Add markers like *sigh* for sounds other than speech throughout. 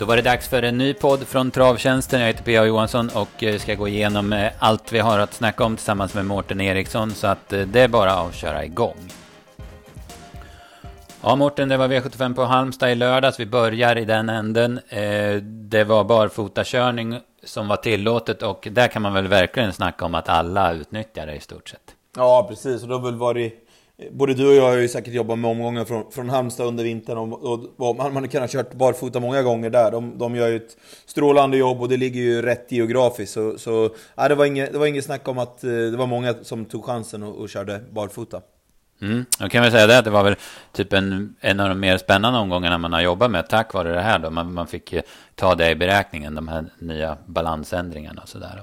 Då var det dags för en ny podd från Travtjänsten. Jag heter P.A. Johansson och eh, ska gå igenom eh, allt vi har att snacka om tillsammans med Mårten Eriksson. Så att eh, det är bara att köra igång. Ja Mårten, det var V75 på Halmstad i lördags. Vi börjar i den änden. Det var barfotakörning som var tillåtet och där kan man väl verkligen snacka om att alla utnyttjar det i stort sett. Ja, precis. Och det har väl varit Både du och jag har ju säkert jobbat med omgångar från, från Halmstad under vintern och, och, och man, man kan kunnat kört barfota många gånger där. De, de gör ju ett strålande jobb och det ligger ju rätt geografiskt. Så, så ja, det, var inget, det var inget snack om att eh, det var många som tog chansen och, och körde barfota. Mm. Då kan vi säga det att det var väl typ en, en av de mer spännande omgångarna man har jobbat med tack vare det här då. Man, man fick ta det i beräkningen, de här nya balansändringarna och sådär.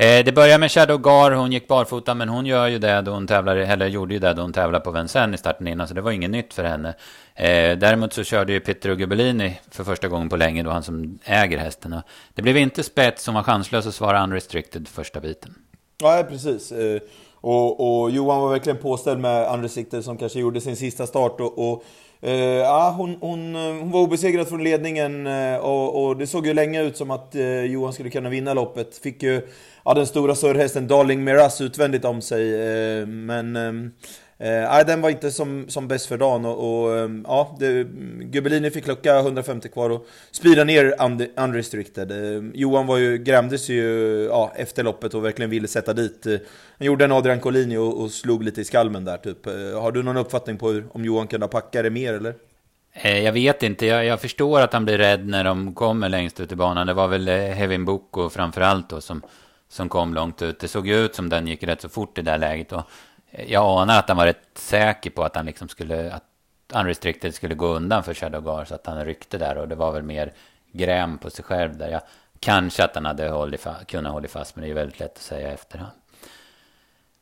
Eh, det börjar med Shadow Gar, hon gick barfota men hon gör ju det då hon tävlar, eller gjorde ju det då hon tävlar på Vincennes i starten innan så det var inget nytt för henne. Eh, däremot så körde ju Pietro Gubellini för första gången på länge då han som äger hästen. Det blev inte spets, som var chanslös att svara unrestricted första biten. Nej, precis. Eh, och, och, Johan var verkligen påställd med unrestricted som kanske gjorde sin sista start och, och Uh, ja, hon, hon, eh, hon, var obesegrad från ledningen uh, och, och, det såg ju länge ut som att uh, Johan skulle kunna vinna loppet. Fick ju ja, den stora surrhästen Darling Miraz utvändigt om sig. men ehm, Eh, den var inte som, som bäst för dagen och, och ehm, ja, det, Gubelini fick lucka 150 kvar och spira ner unrestricted. Eh, Johan var ju, grämdes ju ja, efter loppet och verkligen ville sätta dit. Eh, han gjorde en Adrian Collini och, och, slog lite i skalmen där typ. Eh, har du någon uppfattning på hur, om Johan kunde packa det mer eller? Eh, jag vet inte, jag, jag, förstår att han blir rädd när de kommer längst ut i banan. Det var väl eh, Hevin Boko framförallt då som, som kom långt ut. Det såg ju ut som den gick rätt så fort i det där läget. Och jag anar att han var rätt säker på att han liksom skulle, att Unrestricted skulle gå undan för Shadowgar så att han ryckte där och det var väl mer gräm på sig själv där. Jag, kanske att han hade hållit, kunnat hålla fast men det är väldigt lätt att säga efterhand.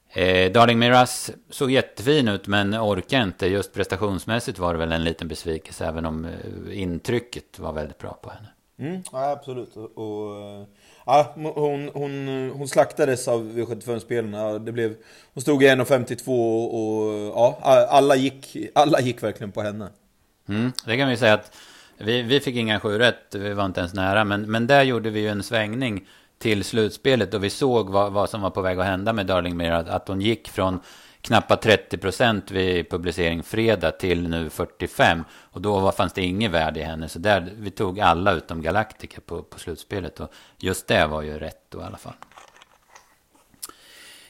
Eh, Darling Miraz såg jättefin ut men orkar inte. Just prestationsmässigt var det väl en liten besvikelse även om eh, intrycket var väldigt bra på henne. Mm, ja, absolut. Och, och ja, hon, hon, hon slaktades av V75-spelarna. Det blev, hon stod i 1.52 och ja, alla gick, alla gick verkligen på henne. Mm, det kan vi säga att vi, vi fick inga sju rätt, vi var inte ens nära. Men, men där gjorde vi ju en svängning till slutspelet och vi såg vad, vad som var på väg att hända med Darling Mir. Att, att hon gick från knappt 30 procent vid publicering fredag till nu 45. Och då fanns det inget värde i henne. Så där, vi tog alla utom Galactica på, på slutspelet. Och just det var ju rätt då i alla fall.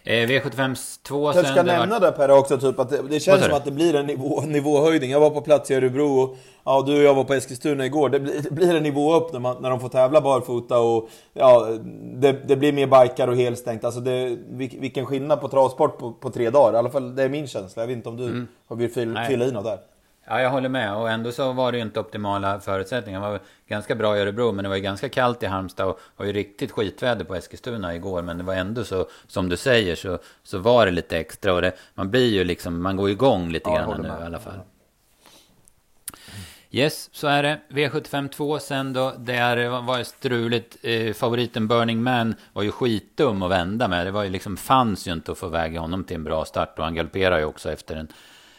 Eh, V75 2 sen... Jag ska nämna var... det Per också, typ, att det, det känns som att det blir en nivå, nivåhöjning. Jag var på plats i Örebro och ja, du och jag var på Eskilstuna igår. Det blir, det blir en nivå upp när, man, när de får tävla barfota och ja, det, det blir mer bikar och helstängt. Alltså det, vilken skillnad på travsport på, på tre dagar. I alla fall det är min känsla. Jag vet inte om du mm. vill fylla, fylla i något där. Ja, jag håller med. Och ändå så var det ju inte optimala förutsättningar. Det var ganska bra i Örebro, men det var ju ganska kallt i Halmstad. Och var ju riktigt skitväder på Eskilstuna igår. Men det var ändå så, som du säger, så, så var det lite extra. Och det, man blir ju liksom, man går igång lite ja, grann nu med. i alla fall. Yes, så är det. V75 2 sen då. Där var det struligt. Eh, favoriten Burning Man var ju skitdum att vända med. Det var ju liksom, fanns ju inte att få väga honom till en bra start. Och han galopperade ju också efter en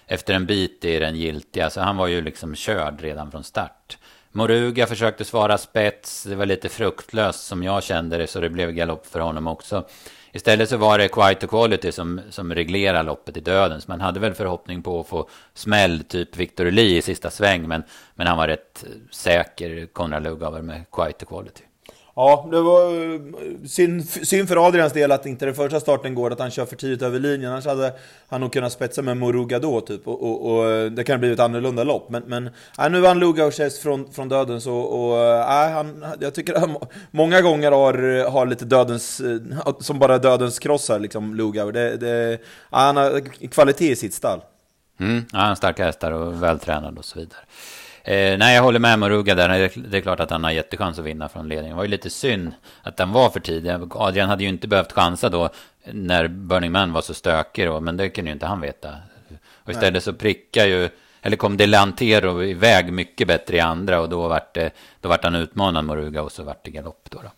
efter en bit i den giltiga. Så alltså, han var ju liksom körd redan från start. Moruga försökte svara spets. Det var lite fruktlöst som jag kände det. Så det blev galopp för honom också. Istället så var det Quite Quality som, som reglerar loppet i döden. Så man hade väl förhoppning på att få smäll typ Victor Lee i sista sväng. Men, men han var rätt säker, Konrad Lugauer med Quite Quality. Ja, det var eh, synd, synd för Adrians del att inte den första starten går, att han kör för tidigt över linjen. Annars hade han nog kunnat spetsa med Moruga då, typ. Och, och, och eh, det kan ha blivit ett annorlunda lopp. Men, men äh, nu vann Lugaus från, från döden, så och, äh, han, jag tycker att han många gånger har, har lite dödens, som bara dödens krossar, liksom, Lugauer. Det, det, äh, han har kvalitet i sitt stall. Mm, ja, han har starka hästar och vältränad och så vidare. Eh, nej, jag håller med Moruga där. Det är klart att han har jättechans att vinna från ledningen. Det var ju lite synd att den var för tidig. Adrian hade ju inte behövt chansa då när Burning Man var så stökig då, men det kunde ju inte han veta. Och istället nej. så prickar ju, eller kom Delantero iväg mycket bättre i andra och då vart, det, då vart han utmanad Moruga och så vart det galopp då. då.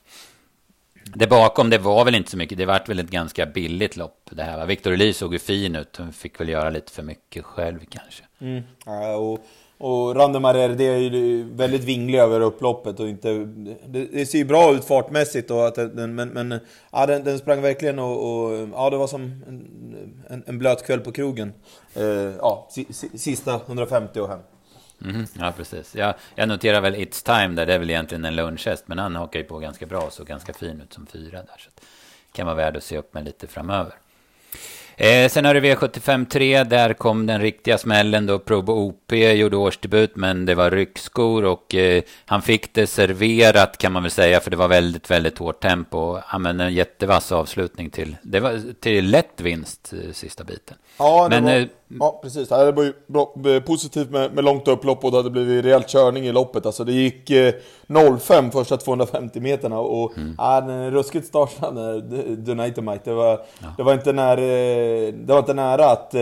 Det bakom, det var väl inte så mycket. Det vart väl ett ganska billigt lopp det här. Victor Lee såg ju fin ut. Han fick väl göra lite för mycket själv kanske. Mm. Ja, och och Randemarer, det är ju väldigt vinglig över upploppet och inte... Det, det ser ju bra ut fartmässigt och att den, men, men ja, den, den sprang verkligen och, och, Ja, det var som en, en, en blöt kväll på krogen. Eh, ja, sista 150 och hem. Mm, ja, precis. Jag, jag noterar väl It's Time där, det är väl egentligen en lunchhäst, men han hakar ju på ganska bra och såg ganska fin ut som fyra där. Så det kan vara värd att se upp med lite framöver. Eh, sen har du V75 3, där kom den riktiga smällen då. Probo OP gjorde årsdebut, men det var ryckskor och eh, han fick det serverat kan man väl säga, för det var väldigt, väldigt hårt tempo. Ja, men en jättevass avslutning till, det var till lätt vinst eh, sista biten. Ja, men, var, eh, ja precis. Det var ju bra, positivt med, med långt upplopp och det hade blivit rejält körning i loppet. Alltså det gick eh, 05 första 250 meterna och mm. ja, den ruskigt startande Dynamite. Det var, ja. det var inte när eh, det var inte nära att eh,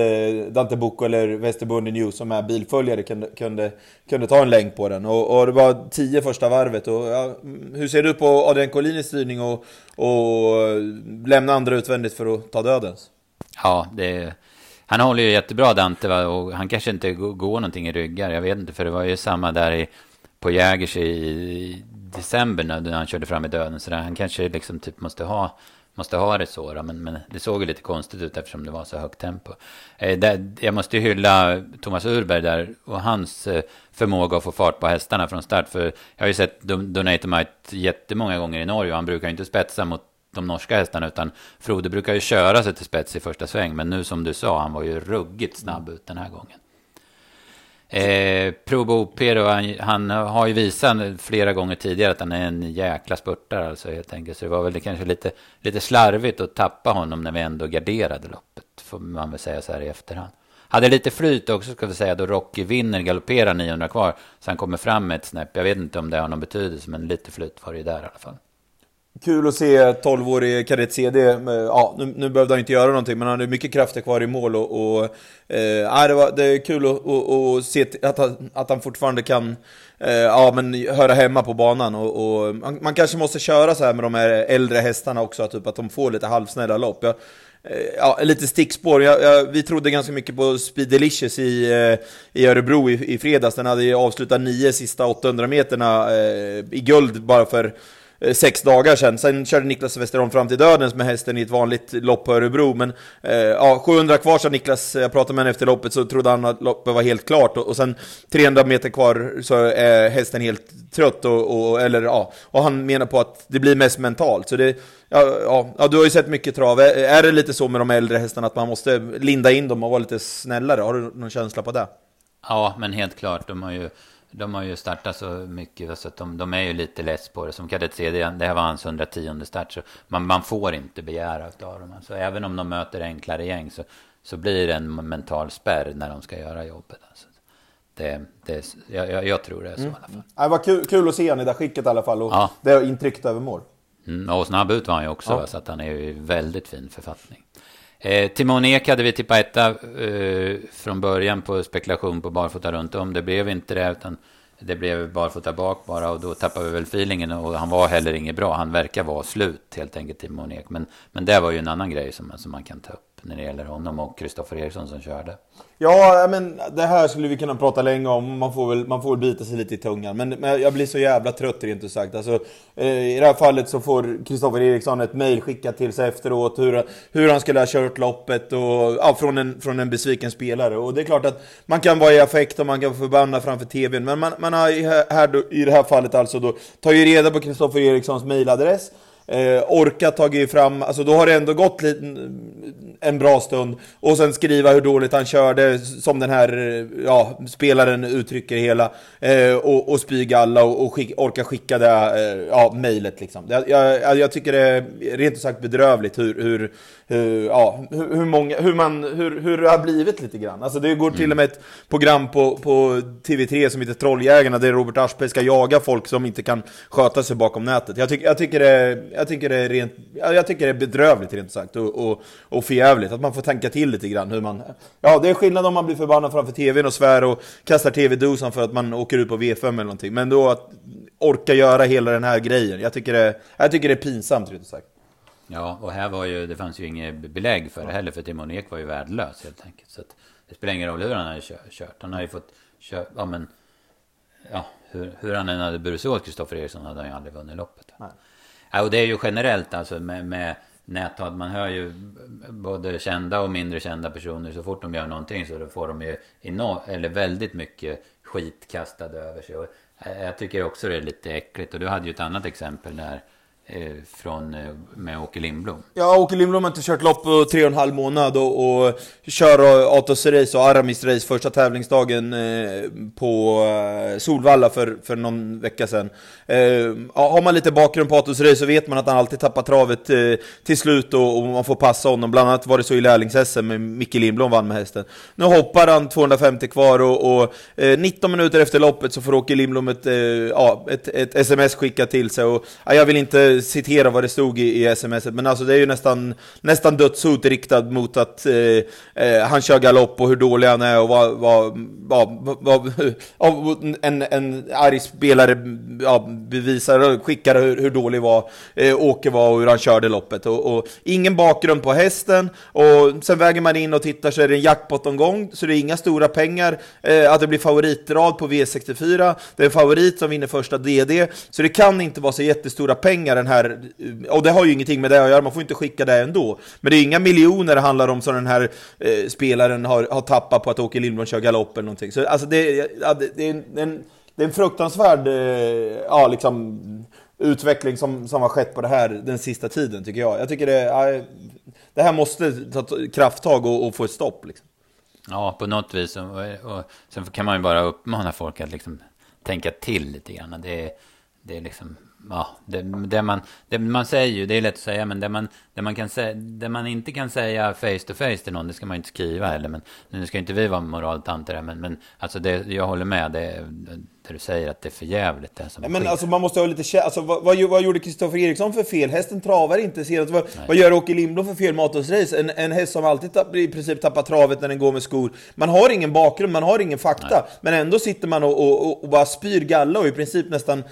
Dante Bocco eller Västerbunden News som är bilföljare kunde, kunde, kunde ta en länk på den. Och, och det var 10 första varvet. Och, ja, hur ser du på Adrian Collinis styrning och, och lämna andra utvändigt för att ta dödens? Ja, det han håller ju jättebra Dante va? och han kanske inte går någonting i ryggar. Jag vet inte, för det var ju samma där i, på Jägers i, december när han körde fram i döden. Så där, han kanske liksom typ måste ha, måste ha det så. Då, men, men det såg ju lite konstigt ut eftersom det var så högt tempo. Eh, där, jag måste ju hylla Thomas Urberg där och hans eh, förmåga att få fart på hästarna från start. För jag har ju sett Donatomite jättemånga gånger i Norge och han brukar ju inte spetsa mot de norska hästarna, utan Frode brukar ju köra sig till spets i första sväng, men nu som du sa, han var ju ruggigt snabb ut den här gången. Eh, Probo OP då, han, han, har ju visat flera gånger tidigare att han är en jäkla spurtare alltså helt enkelt. Så det var väl kanske lite, lite slarvigt att tappa honom när vi ändå garderade loppet, får man väl säga så här i efterhand. Hade lite flyt också ska vi säga då Rocky vinner, galopperar 900 kvar, så han kommer fram med ett snäpp. Jag vet inte om det har någon betydelse, men lite flyt var det ju där i alla fall. Kul att se 12-årig kadett CD. Ja, nu, nu behövde han inte göra någonting, men han hade mycket krafter kvar i mål. Och, och eh, det, var, det är kul att, att, att se att han, att han fortfarande kan eh, ja, men höra hemma på banan. Och, och man, man, kanske måste köra så här med de här äldre hästarna också, typ att de får lite halvsnälla lopp. Jag, eh, ja, lite stickspår. Jag, jag, vi trodde ganska mycket på Speed Delicious i, eh, i Örebro i, i fredags. Den hade avslutat nio sista 800 meterna eh, i guld bara för Eh, sex dagar sedan. Sen körde Niklas Westerholm fram till dödens med hästen i ett vanligt lopp på Örebro. Men eh, ja, 700 kvar sa Niklas, jag pratade med honom efter loppet, så trodde han att loppet var helt klart. Och, och sen 300 meter kvar så är hästen helt trött. Och, och, eller, ja, och han menar på att det blir mest mentalt. Så det, ja, ja, ja, du har ju sett mycket trav. Är det lite så med de äldre hästarna att man måste linda in dem och vara lite snällare? Har du någon känsla på det? Ja, men helt klart. De har ju de har ju startat så mycket så att de, de är ju lite less på det. Som kadett C, det, det här var hans 110 start. Så man, man får inte begära av dem. Alltså, även om de möter enklare gäng så, så blir det en mental spärr när de ska göra jobbet. Alltså. Det, det, jag, jag tror det är så mm. i alla fall. Det var kul, kul att se honom i det skicket i alla fall. Och ja. Det är intrycket över mål. Mm, och snabb ut var han ju också, ja. så att han är ju i väldigt fin författning. Eh, Timon Ek hade vi tippat etta eh, från början på spekulation på barfota runt om. Det blev inte det, utan det blev barfota bak bara och då tappade vi väl feelingen och han var heller inget bra. Han verkar vara slut helt enkelt, Timon Ek. Men, men det var ju en annan grej som, som man kan ta upp när det gäller honom och Kristoffer Eriksson som körde. Ja, men det här skulle vi kunna prata länge om. Man får väl, man får väl bita sig lite i tungan. Men, men jag blir så jävla trött rent ut sagt. Alltså, eh, I det här fallet så får Kristoffer Eriksson ett mail skickat till sig efteråt. Hur, hur han skulle ha kört loppet och, ja, från, en, från en besviken spelare. Och det är klart att man kan vara i affekt och man kan förbanna framför TVn. Men man, man har här, i det här fallet alltså då tagit reda på Kristoffer Erikssons mailadress eh, orkat tagit fram, alltså då har det ändå gått en bra stund. Och sen skriva hur dåligt han körde, som den här ja, spelaren uttrycker hela. Eh, och, och spygalla och, och skick, orka skicka det eh, ja, mejlet liksom. Jag, jag, jag, tycker det är rent ut sagt bedrövligt hur, hur, hur ja, hur, många, hur, man, hur, hur det har blivit lite grann. Alltså det går till och med ett program på, på TV3 som heter Trolljägarna där Robert Aschberg ska jaga folk som inte kan sköta sig bakom nätet. Jag, tycker jag tycker det jag tycker det är rent, jag tycker det är bedrövligt rent sagt och, och, och förjävligt att man får tänka till lite grann hur man... Ja, det är skillnad om man blir förbannad framför tvn och svär och kastar tv-dosan för att man åker ut på V5 eller någonting. Men då att orka göra hela den här grejen, jag tycker det, jag tycker det är pinsamt rent sagt. Ja, och här var ju, det fanns ju inget belägg för det heller, för Timon Ek var ju värdelös helt enkelt. Så att det spelar ingen roll hur han hade kört. Han har ju fått kör, ja men, ja, hur, hur han än hade burit sig åt Kristoffer Eriksson hade han ju aldrig vunnit loppet. Nej. Ja, och det är ju generellt alltså med, med näthat. Man hör ju både kända och mindre kända personer. Så fort de gör någonting så då får de ju enorm, eller väldigt mycket skit kastad över sig. Och eh, jag tycker också det är lite äckligt. Och du hade ju ett annat exempel där. Eh, från, eh, med Åke Lindblom. Ja, Åke Lindblom har inte kört lopp på tre och en halv månad och, och kör Atos Race och Aramis Race första tävlingsdagen eh, på eh, Solvalla för, för någon vecka sedan. Eh, har man lite bakgrund på Atos Race så vet man att han alltid tappar travet eh, till slut och, och, man får passa honom. Bland annat var det så i lärlings-SM, med Micke Lindblom vann med hästen. Nu hoppar han 250 kvar och, och 19 minuter efter loppet så får Åke Lindblom ett, ja, ett, ett sms skickat till sig. Och, ja, jag vill inte citera vad det stod i, i smset, men alltså det är ju nästan, nästan dödshot riktad mot att eh, eh, han kör galopp och hur dålig han är och vad, vad, vad, vad, *laughs* vad en, en arg spelare ja, bevisar, skickar hur, hur dålig var, eh, Åke var och hur han körde loppet. Och, och, ingen bakgrund på hästen, och sen väger man in och tittar så är det en jackpot-omgång, så det är inga stora pengar, eh, att det blir favoritrad på V64, det är en favorit som vinner första DD, så det kan inte vara så jättestora pengar den här, och det har ju ingenting med det att göra, man får inte skicka det ändå. Men det är inga miljoner det handlar om som den här eh, spelaren har, har tappat på att Åke Lindblom kör galopp eller någonting. Så alltså det, ja, det, det, är en, det är en fruktansvärd, eh, ja liksom utveckling som, som har skett på det här den sista tiden tycker jag. Jag tycker det, ja, det här måste ta krafttag och, och få ett stopp. Liksom. Ja, på något vis. Och, och, sen kan man ju bara uppmana folk att liksom tänka till lite grann. Det, det är liksom ja, det, det, man, det man säger ju, det är lätt att säga, men det man, det man, kan säga, det man inte kan säga face to face till någon, det ska man inte skriva heller. Men nu ska inte vi vara moraltanter här, men, men alltså det, jag håller med. Det, det du säger att det är för jävligt det som Men alltså man måste ha lite alltså, vad, vad, vad gjorde Kristoffer Eriksson för fel? Hästen travar inte senast. Vad, vad gör Åke Lindblom för fel race? En, en häst som alltid tapp, i princip tappar travet när den går med skor. Man har ingen bakgrund, man har ingen fakta. Nej. Men ändå sitter man och, och, och, bara spyr galla och i princip nästan... Eh,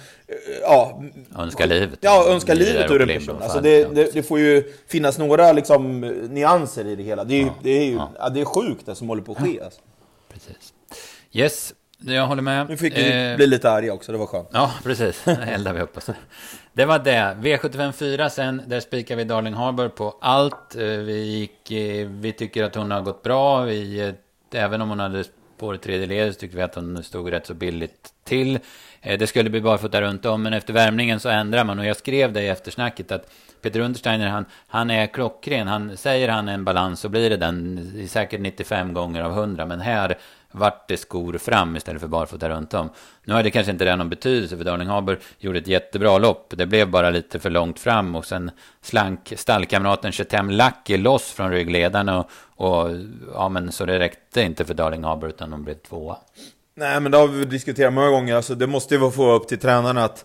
ja... Önskar livet. Ja, önskar livet ur en person. Alltså det, det, det, får ju finnas några liksom nyanser i det hela. Det är, ja. det är ju ja. det är sjukt det som håller på att ske. Alltså. Precis. Yes, jag håller med. Nu fick vi eh, bli lite arga också, det var skönt. Ja, precis. eldar vi upp oss. Det var det. V75 4 sen, där spikar vi Darling Harbour på allt. Eh, vi, gick, eh, vi tycker att hon har gått bra. Vi, eh, även om hon hade på det tredje ledet så tycker vi att hon stod rätt så billigt till. Det skulle bli barfota runt om, men efter värmningen så ändrar man. Och jag skrev det i eftersnacket att Peter Untersteiner, han, han är klockren. Han säger han en balans så blir det den säkert 95 gånger av 100. Men här vart det skor fram istället för barfota runt om. Nu hade det kanske inte det någon betydelse för Darling Haber gjorde ett jättebra lopp. Det blev bara lite för långt fram och sen slank stallkamraten Chetem Lucky loss från ryggledaren och, och ja men så det räckte inte för Darling Haber utan de blev tvåa. Nej men det har vi diskuterat många gånger, alltså det måste ju få upp till tränarna att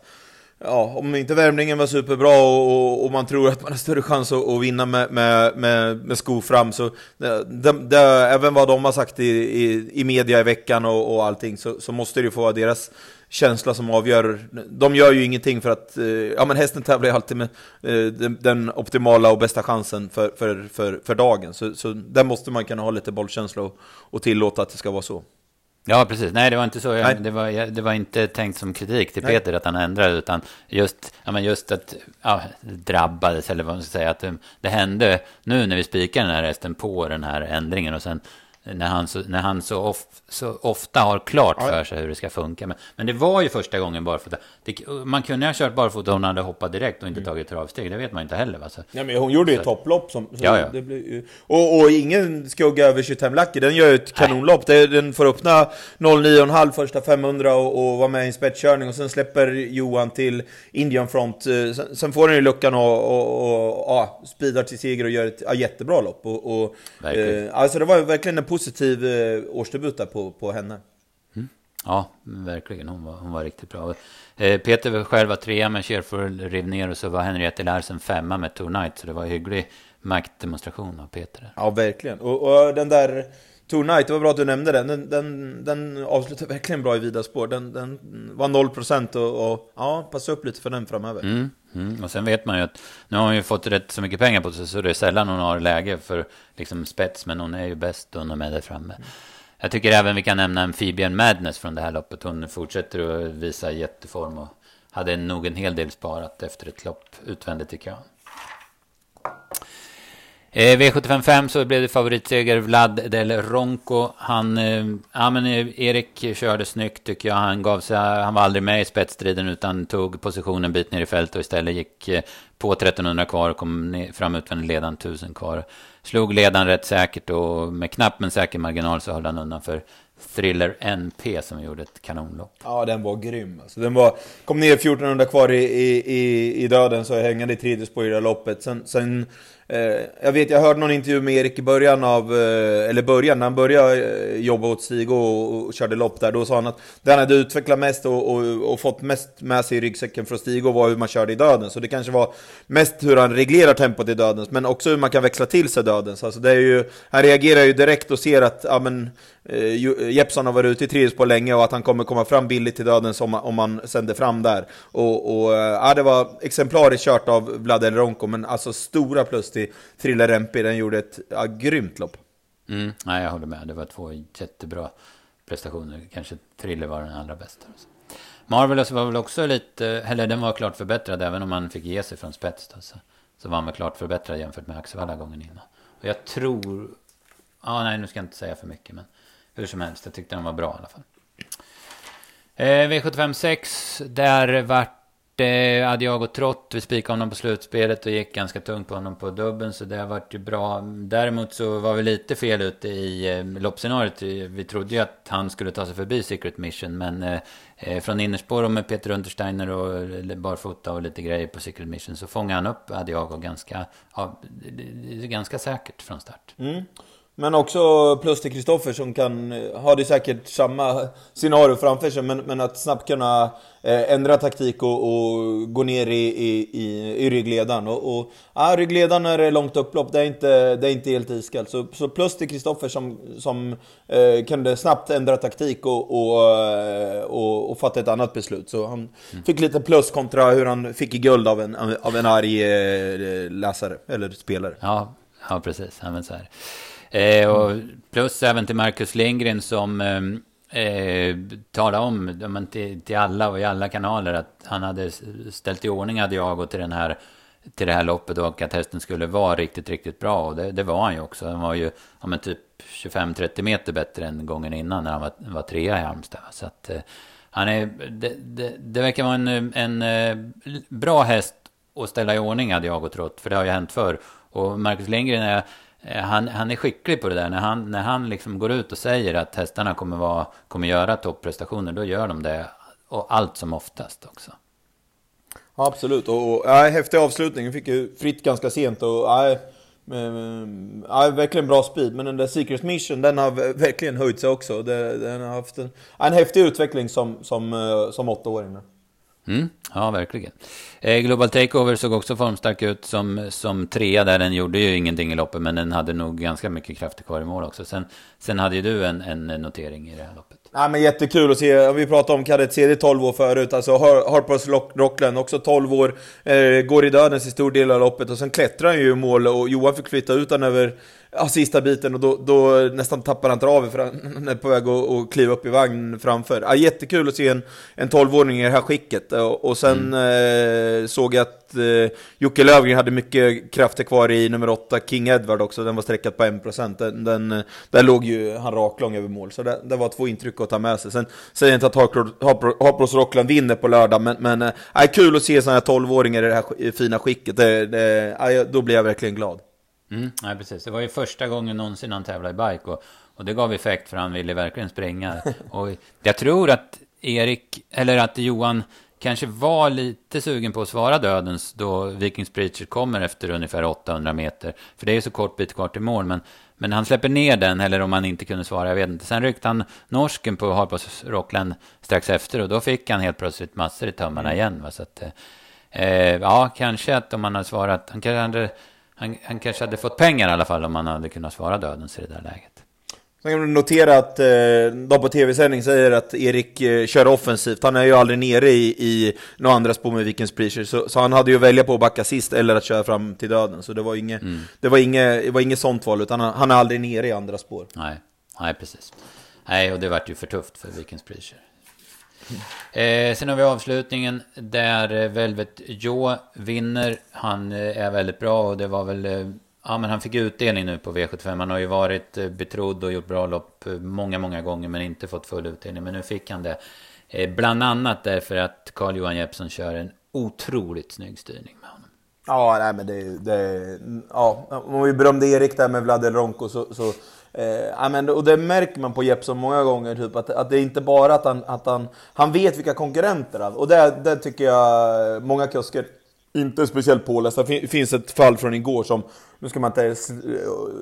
ja, om inte värmningen var superbra och, och, och, man tror att man har större chans att, att vinna med, med, med, med sko fram så eh, det, det, även vad de har sagt i, i, i media i veckan och, och allting så, så måste det ju få vara deras känsla som avgör. De gör ju ingenting för att, eh, ja men hästen tävlar ju alltid med eh, den, den, optimala och bästa chansen för, för, för, för dagen. Så, så där måste man kunna ha lite bollkänsla och, och tillåta att det ska vara så. Ja, precis. Nej, det var inte så. Jag, det, var, det var inte tänkt som kritik till Peter Nej. att han ändrade, utan just, ja, men just att ja, drabbades, eller vad man ska säga, att det, det hände nu när vi spikade den här resten på den här ändringen och sen när han så, när han så, of, så ofta har klart för sig hur det ska funka. Men, men det var ju första gången barfota. Det, man kunde ha kört barfota om hon hade hoppat direkt och inte mm. tagit travsteg. Det vet man inte heller. Va? Så, ja, men hon gjorde ju ett topplopp. Som, ja, ja. Det blev, och, och ingen skugga över 25 Lucky. Den gör ju ett kanonlopp. Det, den får öppna 09,5 första 500 och, och vara med i en spetskörning. Och sen släpper Johan till Indian Front. Eh, sen, sen får den ju luckan och, och, och ja, speedar till seger och gör ett ja, jättebra lopp. Och, och, eh, alltså det var verkligen en positiv eh, årsdebut där på, på henne. Mm. Ja, verkligen. Hon var, hon var riktigt bra. Eh, Peter själv var trea med Cheerful rev ner och så var Henriette Larsen femma med Tour Night. Så det var en hygglig maktdemonstration av Peter. Ja, verkligen. Och, och den där Tour Night, det var bra att du nämnde den. Den, den, den avslutar verkligen bra i vida spår. Den, den var 0% och, och ja, passa upp lite för den framöver. Mm, mm. Och sen vet man ju att nu har hon ju fått rätt så mycket pengar på sig så det är sällan hon har läge för liksom spets. Men hon är ju bäst och hon är med där framme. Jag tycker även vi kan nämna en Fibian Madness från det här loppet. Hon fortsätter att visa jätteform och hade nog en hel del sparat efter ett lopp utvändigt i kön. Eh, V755 så blev det favoritseger Vlad Del Ronco. Han, eh, ja men eh, Erik körde snyggt tycker jag. Han gav sig, han var aldrig med i spetsstriden utan tog positionen en bit ner i fält och istället gick eh, på 1300 kvar och kom ner, fram utvändigt ledaren 1000 kvar. Slog ledaren rätt säkert och med knapp men säker marginal så höll han undan för Thriller NP som gjorde ett kanonlopp. Ja, den var grym. Alltså, den var, kom ner 1400 kvar i, i, i döden, så hängande i tredje spår i det loppet. Sen, sen Eh, jag vet, jag hörde någon intervju med Erik i början av, eh, eller början, när han började eh, jobba åt Stig och, och, körde lopp där. Då sa han att det han hade utvecklat mest och, och, och fått mest med sig i ryggsäcken från Stig var hur man körde i döden. Så det kanske var mest hur han reglerar tempot i dödens, men också hur man kan växla till sig dödens. Alltså det är ju, han reagerar ju direkt och ser att, ja men, eh, Jeppsson har varit ute i trius på länge och att han kommer komma fram billigt till dödens om, om man sänder fram där. Och, och eh, ja, det var exemplariskt kört av Vlad El Ronco, men alltså stora plus till till Thriller Rempi. Den gjorde ett ja, grymt lopp. Mm, nej, jag håller med. Det var två jättebra prestationer. Kanske Trille var den allra bästa. Marvelous var väl också lite, eller den var klart förbättrad även om man fick ge sig från spets. Då, så, så var han väl klart förbättrad jämfört med Axevalla gången innan. Och jag tror, ja nej nu ska jag inte säga för mycket men hur som helst, jag tyckte den var bra i alla fall. Eh, V75 6, där vart eh, Adiago Trott, vi spikade honom på slutspelet och gick ganska tungt på honom på dubben. Så det varit ju bra. Däremot så var vi lite fel ute i eh, loppscenariot. Vi trodde ju att han skulle ta sig förbi Secret Mission. Men eh, eh från innerspår och med Peter Untersteiner och eh, barfota och lite grejer på Secret Mission så fångade han upp Adiago ganska, ja, ganska säkert från start. Mm. Men också plus till Kristoffer som kan, ha det säkert samma scenario framför sig, men, men att snabbt kunna eh, ändra taktik och, och, gå ner i, i, i, i ryggledaren. Och, och, ja, ryggledaren när det är långt upplopp, det är inte, det är inte helt iskallt. Så, så plus till Kristoffer som, som eh, kunde snabbt ändra taktik och, och, eh, och, fatta ett annat beslut. Så han mm. fick lite plus kontra hur han fick i guld av en, av en arg eh, läsare, eller spelare. Ja, ja precis. Ja, men så här. Eh, och plus även till Marcus Lindgren som ehm, eh, talade om till, till, alla och i alla kanaler att han hade ställt i ordning Adiago till den här till det här loppet och att hästen skulle vara riktigt, riktigt bra. Och det, det var han ju också. Han var ju ja, men typ 25-30 meter bättre än gången innan när han var, var trea i Halmstad. Så att eh, han är, det, det, det, verkar vara en, en, eh, bra häst att ställa i ordning Adiago Trott, för det har ju hänt förr. Och Marcus Lindgren är Eh, han, han är skicklig på det där. När han, när han liksom går ut och säger att hästarna kommer, vara, kommer göra topprestationer, då gör de det. Och allt som oftast också. Ja, absolut. Och, och ja, häftig avslutning. Fick ju fritt ganska sent. Och, ja, ja, verkligen bra speed. Men den där Secret Mission, den har verkligen höjt sig också. Den har haft en, en häftig utveckling som, som, eh, som åttaåring. Mm, ja, verkligen. Eh, Global Takeover såg också formstark ut som, som trea där. Den gjorde ju ingenting i loppet, men den hade nog ganska mycket krafter kvar i mål också. Sen, sen hade ju du en, en notering i det här loppet. Ja, men jättekul att se. Vi pratade om Kadett CD 12 år förut. Alltså Harpers Rockland också 12 år. Eh, går i dödens i stor del av loppet och sen klättrar han ju i mål och Johan fick flytta ut honom över ja, sista biten och då, då nästan tappar han travet för han är på väg att, att kliva upp i vagn framför. Ja, jättekul att se en, en 12-åring i det här skicket. Och, och sen mm. eh, såg jag att eh, Jocke Lövgren hade mycket krafter kvar i nummer 8, King Edward också. Den var sträckad på 1%. Den, den, där låg ju han raklång över mål. Så det, det, var två intryck att ta med sig. Sen säger jag inte att Harpros Rockland vinner på lördag, men, men eh, kul att se sådana här 12-åringar i det här fina skicket. Det, det, då blir jag verkligen glad. Mm, nej, precis. Det var ju första gången någonsin han tävlade i bike. Och, och det gav effekt för han ville verkligen springa. *laughs* och jag tror att Erik, eller att Johan kanske var lite sugen på att svara dödens då Vikings Preacher kommer efter ungefär 800 meter. För det är ju så kort bit kvar till mål. Men, men han släpper ner den, eller om han inte kunde svara, jag vet inte. Sen ryckte han norsken på Harpos Rockland strax efter och då fick han helt plötsligt massor i tömmarna mm. igen. Va? Så att, eh, ja, kanske att om han hade svarat, han kanske hade han, han kanske hade fått pengar i alla fall om han hade kunnat svara dödens i det där läget. Sen kan du notera att eh, de på tv-sändning säger att Erik eh, kör offensivt. Han är ju aldrig nere i, i några andra spår med Vikings Preacher. Så, så, han hade ju att välja på att backa sist eller att köra fram till döden. Så det var inget, mm. det var inget, det var inget sånt val, utan han, han är aldrig nere i andra spår. Nej, Nej precis. Nej, och det vart ju för tufft för Vikens Preacher. Eh, sen har vi avslutningen där eh, Velvet Joe vinner. Han eh, är väldigt bra och det var väl... Eh, ja, men han fick utdelning nu på V75. Han har ju varit betrodd och gjort bra lopp många, många gånger men inte fått full utdelning. Men nu fick han det. bland annat därför att Carl-Johan Jeppsson kör en otroligt snygg styrning med honom. Ja, nej men det... det ja, om vi berömde Erik där med Vlad Ronko så, så Eh, men, och det märker man på Jeppsson många gånger, typ, att, att det är inte bara att han, att han, han vet vilka konkurrenter han Och det, det tycker jag många kusker inte är speciellt pålästa. Det finns ett fall från igår som nu ska man inte eh,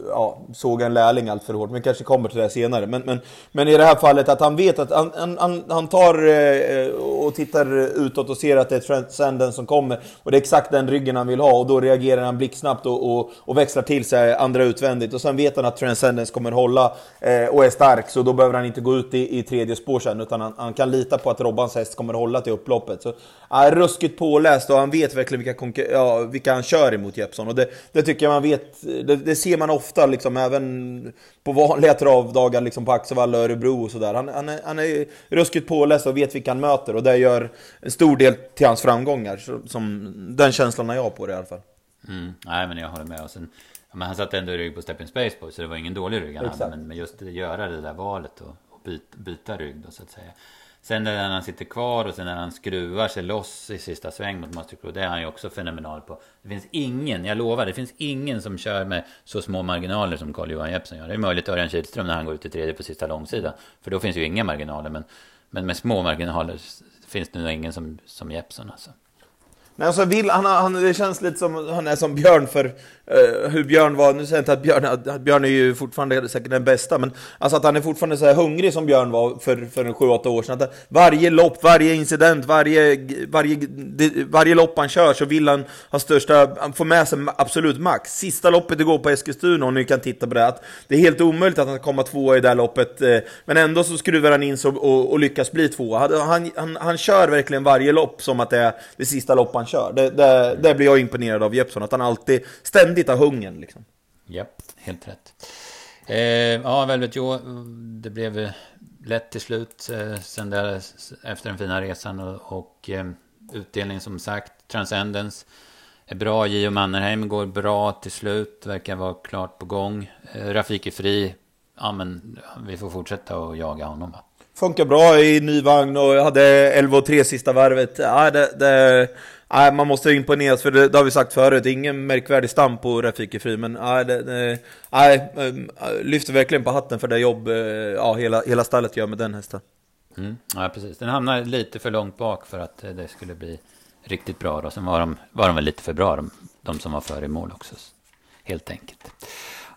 ja, såga en lärling allt för hårt, men kanske kommer till det senare. Men, men, men i det här fallet att han vet att han, han, han tar eh, och tittar utåt och ser att det är Transcendence som kommer. Och det är exakt den ryggen han vill ha och då reagerar han blixtsnabbt och, och, och växlar till sig andra utvändigt. Och sen vet han att Transcendence kommer hålla eh, och är stark, så då behöver han inte gå ut i, i tredje spår sen, utan han, han kan lita på att Robbans häst kommer hålla till upploppet. Så är ruskigt påläst och han vet verkligen vilka, ja, vilka han kör emot Jeppsson. Och det, det tycker jag man vet, det, det, ser man ofta liksom även på vanliga travdagar liksom på Axevalla och Örebro och sådär. Han, han, är, han är ruskigt påläst och vet vilka han möter och det gör en stor del till hans framgångar. Så, som, den känslan har jag på det i alla fall. Mm, nej men jag håller med. Och sen, men han satte ändå rygg på Stepping Space Boy så det var ingen dålig rygg han hade. Men, men just att göra det där valet och, och byta, byta rygg då så att säga. Sen när han sitter kvar och sen när han skruvar sig loss i sista sväng mot Master Crew, det är han ju också fenomenal på. Det finns ingen, jag lovar, det finns ingen som kör med så små marginaler som Carl-Johan Jeppsson gör. Det är möjligt Örjan Kihlström när han går ut i tredje på sista långsida. För då finns ju inga marginaler, men, men med små marginaler finns det nog ingen som, som Jeppsson alltså. Men alltså vill, han, han, det känns lite som han är som Björn för uh, hur Björn var. Nu säger jag inte att Björn, att Björn är ju fortfarande säkert den bästa, men alltså att han är fortfarande så här hungrig som Björn var för, för 7-8 år sedan. Att varje lopp, varje incident, varje, varje, varje lopp han kör så vill han ha största, han får med sig absolut max. Sista loppet igår på Eskilstuna, och ni kan titta på det, att det är helt omöjligt att han kommer tvåa i det här loppet, eh, men ändå så skruvar han in sig och, och lyckas bli tvåa. Han, han, han, kör verkligen varje lopp som att det är det sista lopp han kör. Det, det, det blir jag imponerad av Jeppsson, att han alltid ständigt har hungern. Liksom. Japp, helt rätt. Eh, ja, Velvet Joe, det blev lätt till slut eh, sen där, efter den fina resan och, och eh, utdelning som sagt, Transcendence. Är bra, Gio Mannerheim går bra till slut, verkar vara klart på gång. Eh, är Fri, ja men vi får fortsätta att jaga honom va. Funkar bra i ny vagn och hade 11 och 3 sista varvet. Ja, det, det ja, man måste imponeras för det, det har vi sagt förut, ingen märkvärdig stam på Rafiki Fri, men ja, det, det, ja, ehm, lyfter verkligen på hatten för det jobb eh, ja, hela, hela stallet gör med den hästen. Mm, ja, precis. Den hamnar lite för långt bak för att eh, det skulle bli riktigt bra. Då. Sen var de, var de väl lite för bra, de, de som var före i mål också. Helt enkelt.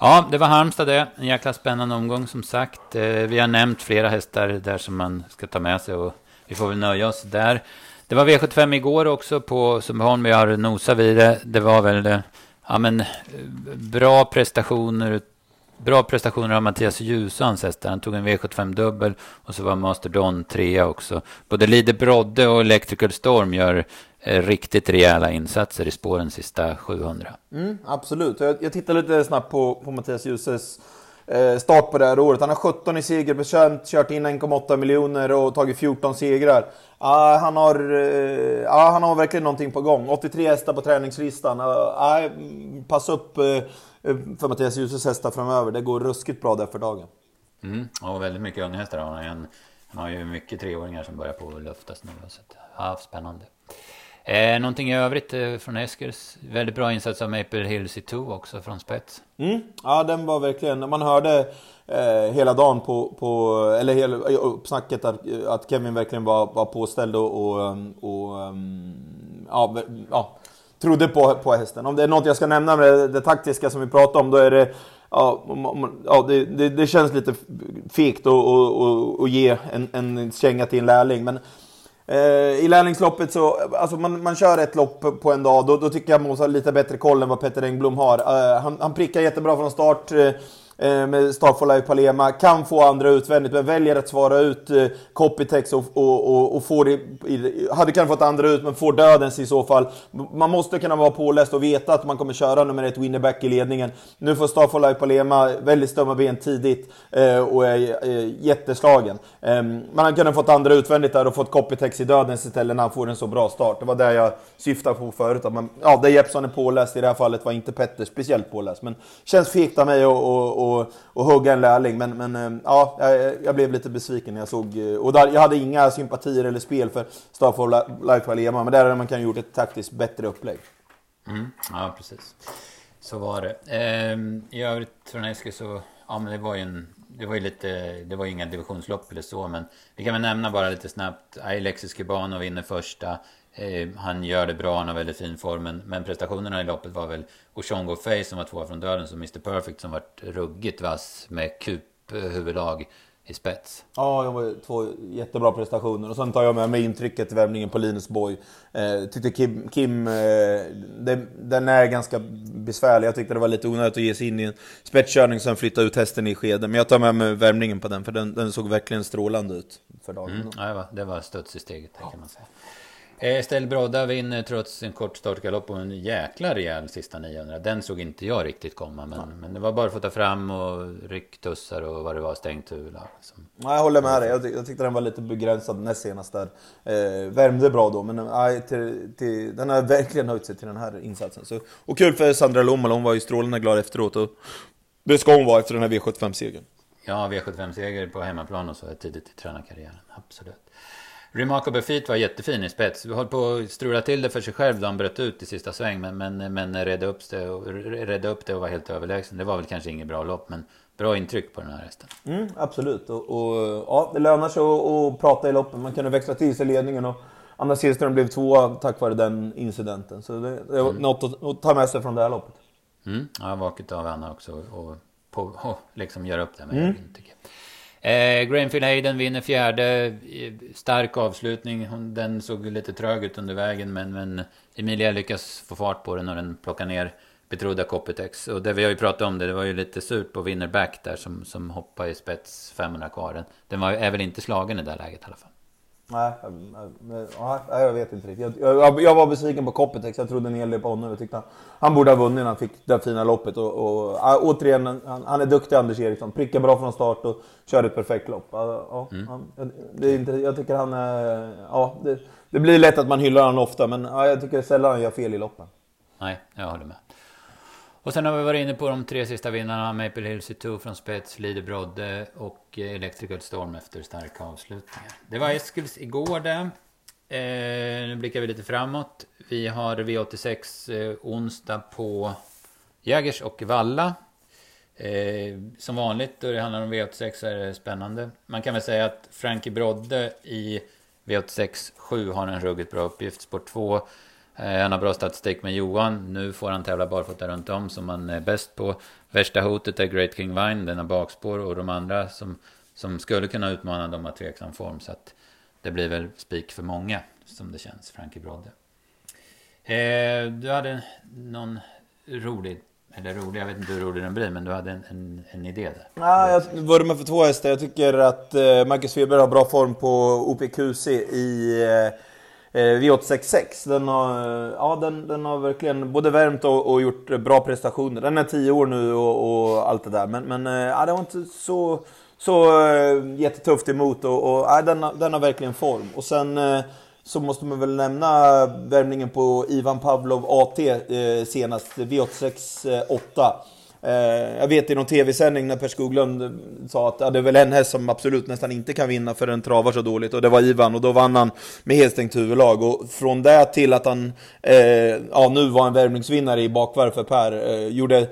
Ja, det var Halmstad det. En jäkla spännande omgång som sagt. Eh, vi har nämnt flera hästar där som man ska ta med sig och vi får väl nöja oss där. Det var V75 igår också på Sundbyholm. Vi har nosat vid det. Det var väl eh, ja, men, eh, bra prestationer. Bra prestationer av Mattias Ljusans hästar. Han tog en V75-dubbel och så var Master Don trea också. Både Lide Brodde och Electrical Storm gör riktigt rejäla insatser i spåren sista 700. Mm, absolut. Jag, jag tittar lite snabbt på, på Mattias Ljuses Eh, start på det här året. Han har 17 i segerprocent, kört in 1,8 miljoner och tagit 14 segrar. Ah, han, har, uh, ah, han har verkligen någonting på gång. 83 hästar på träningslistan. Ah, pass upp uh, för Mattias Ljuses hästar framöver. Det går ruskigt bra där för dagen. Mm, och väldigt mycket unghästar har han. Han har ju mycket treåringar som börjar på att luftas nu. Så att, ja, spännande. Eh, någonting i övrigt eh, från Eskers? Väldigt bra insats av Maple Hills i 2 också från spets. Mm. Ja, den var verkligen... Man hörde eh, hela dagen på, på eller hela uppsnacket att, att Kevin verkligen var, var påställd och, och, eh, och um, ja, ja, trodde på, på hästen. Om det är något jag ska nämna med det, det taktiska som vi pratade om, då är det Ja, ja det, det, det känns lite fegt att ge en, en känga till en lärling. Men Eh, I lärlingsloppet så, alltså man, man kör ett lopp på en dag, då, då tycker jag Måns har lite bättre koll än vad Petter Engblom har. Eh, han, han prickar jättebra från start. Eh, Eh, med Starfall Live Palema. Kan få andra utvändigt, men väljer att svara ut eh, Copytex och, och, och, och får det, hade kunnat fått andra ut, men får dödens i så fall. Man måste kunna vara påläst och veta att man kommer köra nummer ett winnerback i ledningen. Nu får Starfall Live Palema väldigt stumma ben tidigt eh, och är eh, jätteslagen. Eh, man hade kunnat fått andra utvändigt där och fått Copytex i dödens istället när han får en så bra start. Det var det jag syftade på förut. Att man, ja, det Jeppsson är påläst i det här fallet var inte Petter speciellt påläst. Men känns fegt av mig att och, och, och hugga en lärling. Men, men eh, ja, jag, blev lite besviken när jag såg... Eh, och där, jag hade inga sympatier eller spel för Stafford Life Alema, Men där hade man kanske gjort ett taktiskt bättre upplägg. Mm, ja, precis. Så var det. Ehm, I övrigt från Eskil så... Ja, men det var ju en... Det var ju lite... Det var ju inga divisionslopp eller så, men... Vi kan väl nämna bara lite snabbt. Alexis Cubano vinner första. Eh, han gör det bra, han har väldigt fin form. Men, men prestationerna i loppet var väl Oshongo Face som var tvåa från döden. Som Mr Perfect som var ruggigt vass med kup-huvudlag i spets. Ja, det var två jättebra prestationer. Och sen tar jag med mig intrycket i värmningen på Linus Boy. Eh, tyckte Kim, Kim eh, det, den är ganska besvärlig. Jag tyckte det var lite onödigt att ge sig in i en spetskörning som flytta ut hästen i skeden. Men jag tar med mig värmningen på den, för den, den såg verkligen strålande ut för dagen. Mm, ja, det var, det var studs i steget, kan man säga. Estelle Brodda vinner trots en kort startgalopp och en jäkla rejäl sista 900. Den såg inte jag riktigt komma. Men, ja. men det var bara för att ta fram och rycktussar och vad det var, stängt huvud. Som... Ja, jag håller med dig. Jag, jag tyckte den var lite begränsad näst senast där. Eh, värmde bra då, men nej, till, till, den har verkligen höjt sig till den här insatsen. Så, och kul för Sandra Lommel, hon var ju strålande glad efteråt. Och det ska hon vara efter den här V75-segern. Ja, V75-seger på hemmaplan och så tidigt i tränarkarriären. Absolut. Remarkable Feet var jättefin i spets. Vi höll på att strula till det för sig själv då han bröt ut i sista sväng. Men, men, men redde, upp det och, redde upp det och var helt överlägsen. Det var väl kanske inget bra lopp, men bra intryck på den här hästen. Mm, absolut. Och, och, ja, det lönar sig att, att prata i loppen. Man kunde växla till sig ledningen. Och Anna Silström blev tvåa tack vare den incidenten. Så det, det är mm. något att, att, ta med sig från det här loppet. Mm, ja, vaket av Anna också. Och, på, och liksom göra upp det med mm. tycker jag. Eh, Grainfield Hayden vinner fjärde. Stark avslutning. Den såg lite trög ut under vägen men, men Emilia lyckas få fart på den och den plockar ner betrodda Copytex. Och det vi har ju pratat om det, det var ju lite surt på Winnerback där som, som hoppar i spets 500 kvar. Den, den var, är väl inte slagen i det läget i alla fall. Nej, nej, jag vet inte riktigt. Jag, jag, jag var besviken på Copytex. Jag trodde en hel del på honom. Jag tyckte han, han borde ha vunnit när han fick det fina loppet. Och, och återigen, han, han, är duktig Anders Eriksson. Prickar bra från start och kör ett perfekt lopp. Ja, mm. han, det är inte, jag tycker han. Ja, det, det, blir lätt att man hyllar honom ofta, men ja, jag tycker sällan han gör fel i loppen. Nej, jag håller med. Och sen har vi varit inne på de tre sista vinnarna. Maple Hill C2 från spets, Lider Brodde och eh, Electrical Storm efter starka avslutningar. Det var Eskils igår det. Eh, nu blickar vi lite framåt. Vi har V86 eh, onsdag på Jägers och Valla. Eh, som vanligt då det handlar om V86 så är det spännande. Man kan väl säga att Frankie Brodde i V86 7 har en ruggigt bra uppgift. Sport 2 Eh, han har bra statistik med Johan. Nu får han tävla barfota runt om som han är bäst på. Värsta hotet är Great King Vine, den har bakspår. Och de andra som, som skulle kunna utmana dem har tveksam form. Så att det blir väl spik för många, som det känns, Frankie Brodde. Eh, du hade någon rolig, eller rolig, jag vet inte hur rolig den blir, men du hade en, en, en idé där. Ja, jag vurmar för två hästar. Jag tycker att eh, Marcus Weber har bra form på OPQC i Eh, Eh, V866, den har, ja, den, den har verkligen både värmt och, och gjort bra prestationer. Den är 10 år nu och, och, allt det där. Men, men eh, ja, det var inte så, så eh, jättetufft emot och, och ja, den, den har verkligen form. Och sen så måste man väl nämna värmningen på Ivan Pavlov AT senast, V86 8. Eh, jag vet i någon tv-sändning när Per Skoglund sa att ja, det är väl en häst som absolut nästan inte kan vinna för den travar så dåligt. Och det var Ivan och då vann han med helstängt huvudlag. Och från det till att han eh, ja, nu var en värvningsvinnare i bakvarv för Per, eh, gjorde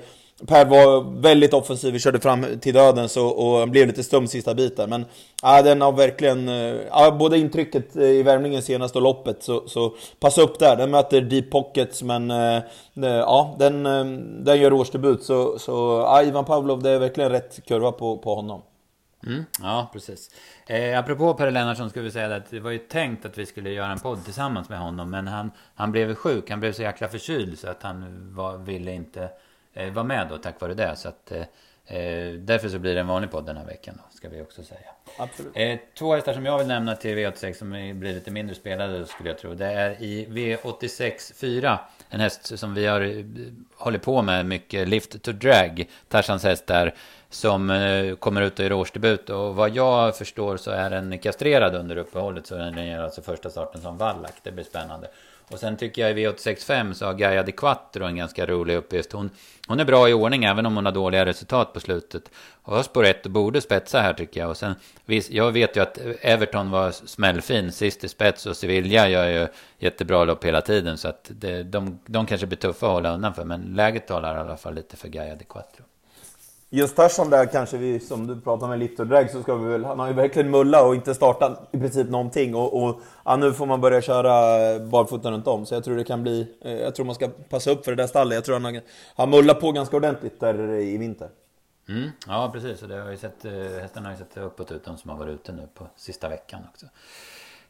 Per var väldigt offensiv, vi körde fram till döden så, och han blev lite stum sista biten. Men ja, den har verkligen, eh, ja, både intrycket eh, i värmningen senast och loppet, så, så passa upp där. Den möter deep pockets, men eh, ja, den, den gör årsdebut. Så, så ja, Ivan Pavlov, det är verkligen rätt kurva på, på honom. Mm, ja, precis. Eh, apropå Per Lennartsson skulle vi säga att det var ju tänkt att vi skulle göra en podd tillsammans med honom. Men han, han blev sjuk, han blev så jäkla förkyld så att han var, ville inte var med då tack vare det. Så att, eh, Eh, därför så blir det en vanlig podd den här veckan då, ska vi också säga. Absolut. Eh, två hästar som jag vill nämna till V86 som blir lite mindre spelade skulle jag tro. Det är i V86 4. En häst som vi har eh, hållit på med mycket. Lift to Drag. Tarzans häst där. Som eh, kommer ut och gör årsdebut. Och vad jag förstår så är den kastrerad under uppehållet. Så den gör alltså första starten som vallack. Det blir spännande. Och sen tycker jag i V865 så har Gaia de Quattro en ganska rolig uppgift. Hon, hon är bra i ordning även om hon har dåliga resultat på slutet. Och har spår ett och borde spetsa här tycker jag. Och sen, jag vet ju att Everton var smällfin sist i spets och Sevilla gör ju jättebra lopp hela tiden. Så att det, de, de kanske blir tuffa att hålla undan för. Men läget talar i alla fall lite för Gaia de Quattro. Just Tarzan där kanske vi, som du pratar med lift drag, så ska vi väl, han har ju verkligen mulla och inte startat i princip någonting. Och, och ja, nu får man börja köra barfota runt om. Så jag tror det kan bli, eh, jag tror man ska passa upp för det där stallet. Jag tror han har, han mullar på ganska ordentligt där i vinter. Mm, ja, precis. Och det har ju sett, eh, hästarna har ju sett uppåt ut, de som har varit ute nu på sista veckan också.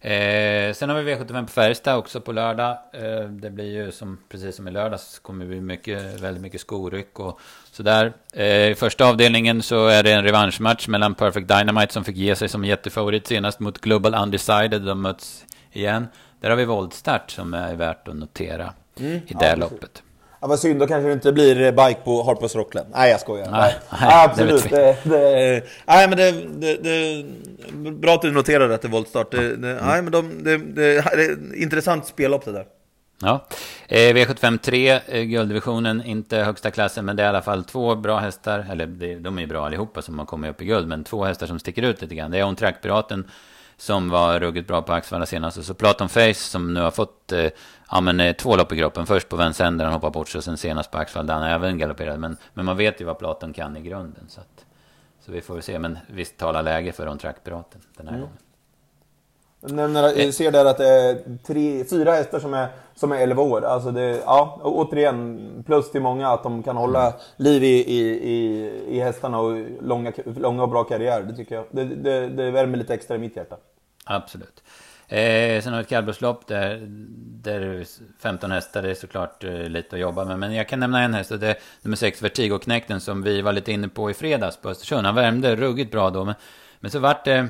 Eh, sen har vi V75 på Färjestad också på lördag. Eh, det blir ju som, precis som i lördags, kommer det bli mycket, väldigt mycket skoryck och sådär. Eh, I första avdelningen så är det en revanschmatch mellan Perfect Dynamite som fick ge sig som jättefavorit senast mot Global Undecided. De möts igen. Där har vi voltstart som är värt att notera mm, i det ja, loppet. Ja, vad synd, då kanske det inte blir bike på Harpers Rockland. Nej, jag skojar. Nej, nej, absolut. Det, det, nej, men det, det, det, bra att du noterade att det är voltstart. Det, det, mm. Nej, men de, det, det, det är intressant spellopp det där. Ja, eh, V75 3, eh, gulddivisionen, inte högsta klassen, men det är i alla fall två bra hästar, eller de är ju bra allihopa som har kommit upp i guld, men två hästar som sticker ut lite grann. Det är On Track-piraten som var ruggigt bra på Axevalla senast. Och så Platon Face som nu har fått eh, ja, men, eh, två lopp i kroppen. Först på Vincennes han hoppar bort och sen senast på Axevalla där han även galopperade. Men, men man vet ju vad Platon kan i grunden. Så, att, så vi får väl se. Men visst talar läge för On Track-piraten den här mm. gången. Nämner, eh. ser där att det är tre, fyra hästar som är, som är 11 år. Alltså det, ja, återigen, plus till många att de kan hålla mm. liv i, i, i, i hästarna och långa, långa och bra karriär. Det tycker jag. Det, det, det värmer lite extra i mitt hjärta. Absolut. Eh, sen har vi ett kallblodslopp där, där 15 hästar är såklart eh, lite att jobba med. Men jag kan nämna en häst och det är nummer 6 Vertigo-knäkten som vi var lite inne på i fredags på Östersund. Han värmde ruggigt bra då. Men, men så vart det eh,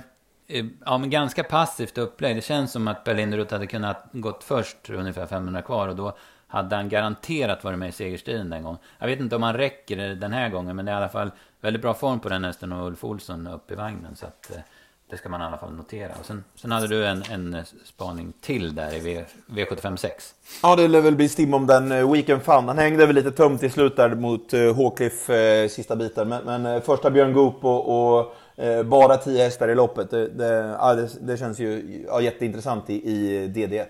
Eh, ja, men ganska passivt upplägg. Det känns som att Berlinderut hade kunnat gått först ungefär 500 kvar. Och då hade han garanterat varit med i segerstriden den gången. Jag vet inte om han räcker den här gången. Men det är i alla fall väldigt bra form på den hästen och Ulf Olsson upp i vagnen. Så att, eh, det ska man i alla fall notera. Och sen, sen hade du en, en spaning till där i v, V756. Ja, det lär väl bli stim om den uh, Weekend Fun. Han hängde väl lite tömt i slut där mot uh, Håkliff uh, sista biten. Men, men första Björn Goop och, och bara 10 hästar i loppet. Det, det, ja, det, det känns ju ja, jätteintressant i, i DD1.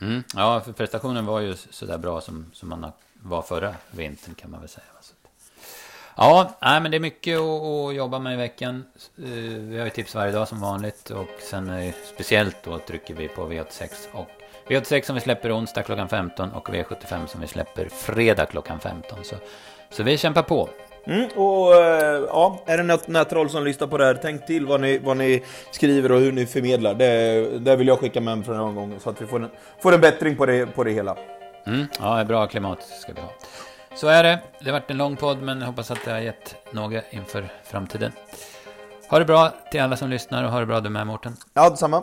Mm, ja, för prestationen var ju sådär bra som, som man var förra vintern kan man väl säga. Ja, nej, men det är mycket att, jobba med i veckan. Eh, vi har ju tips varje dag som vanligt och sen speciellt då trycker vi på V86 och V86 som vi släpper onsdag klockan 15 och V75 som vi släpper fredag klockan 15. Så, så vi kämpar på. Mm, och eh, ja, är det något nätroll som lyssnar på det här, tänk till vad ni, vad ni skriver och hur ni förmedlar. Det, det vill jag skicka med för den gången så att vi får en, får en bättring på det, på det hela. Mm, ja, bra klimat ska vi ha. Så är det. Det har varit en lång podd, men jag hoppas att det har gett något inför framtiden. Ha det bra till alla som lyssnar och ha det bra du med Mårten. Ja, detsamma.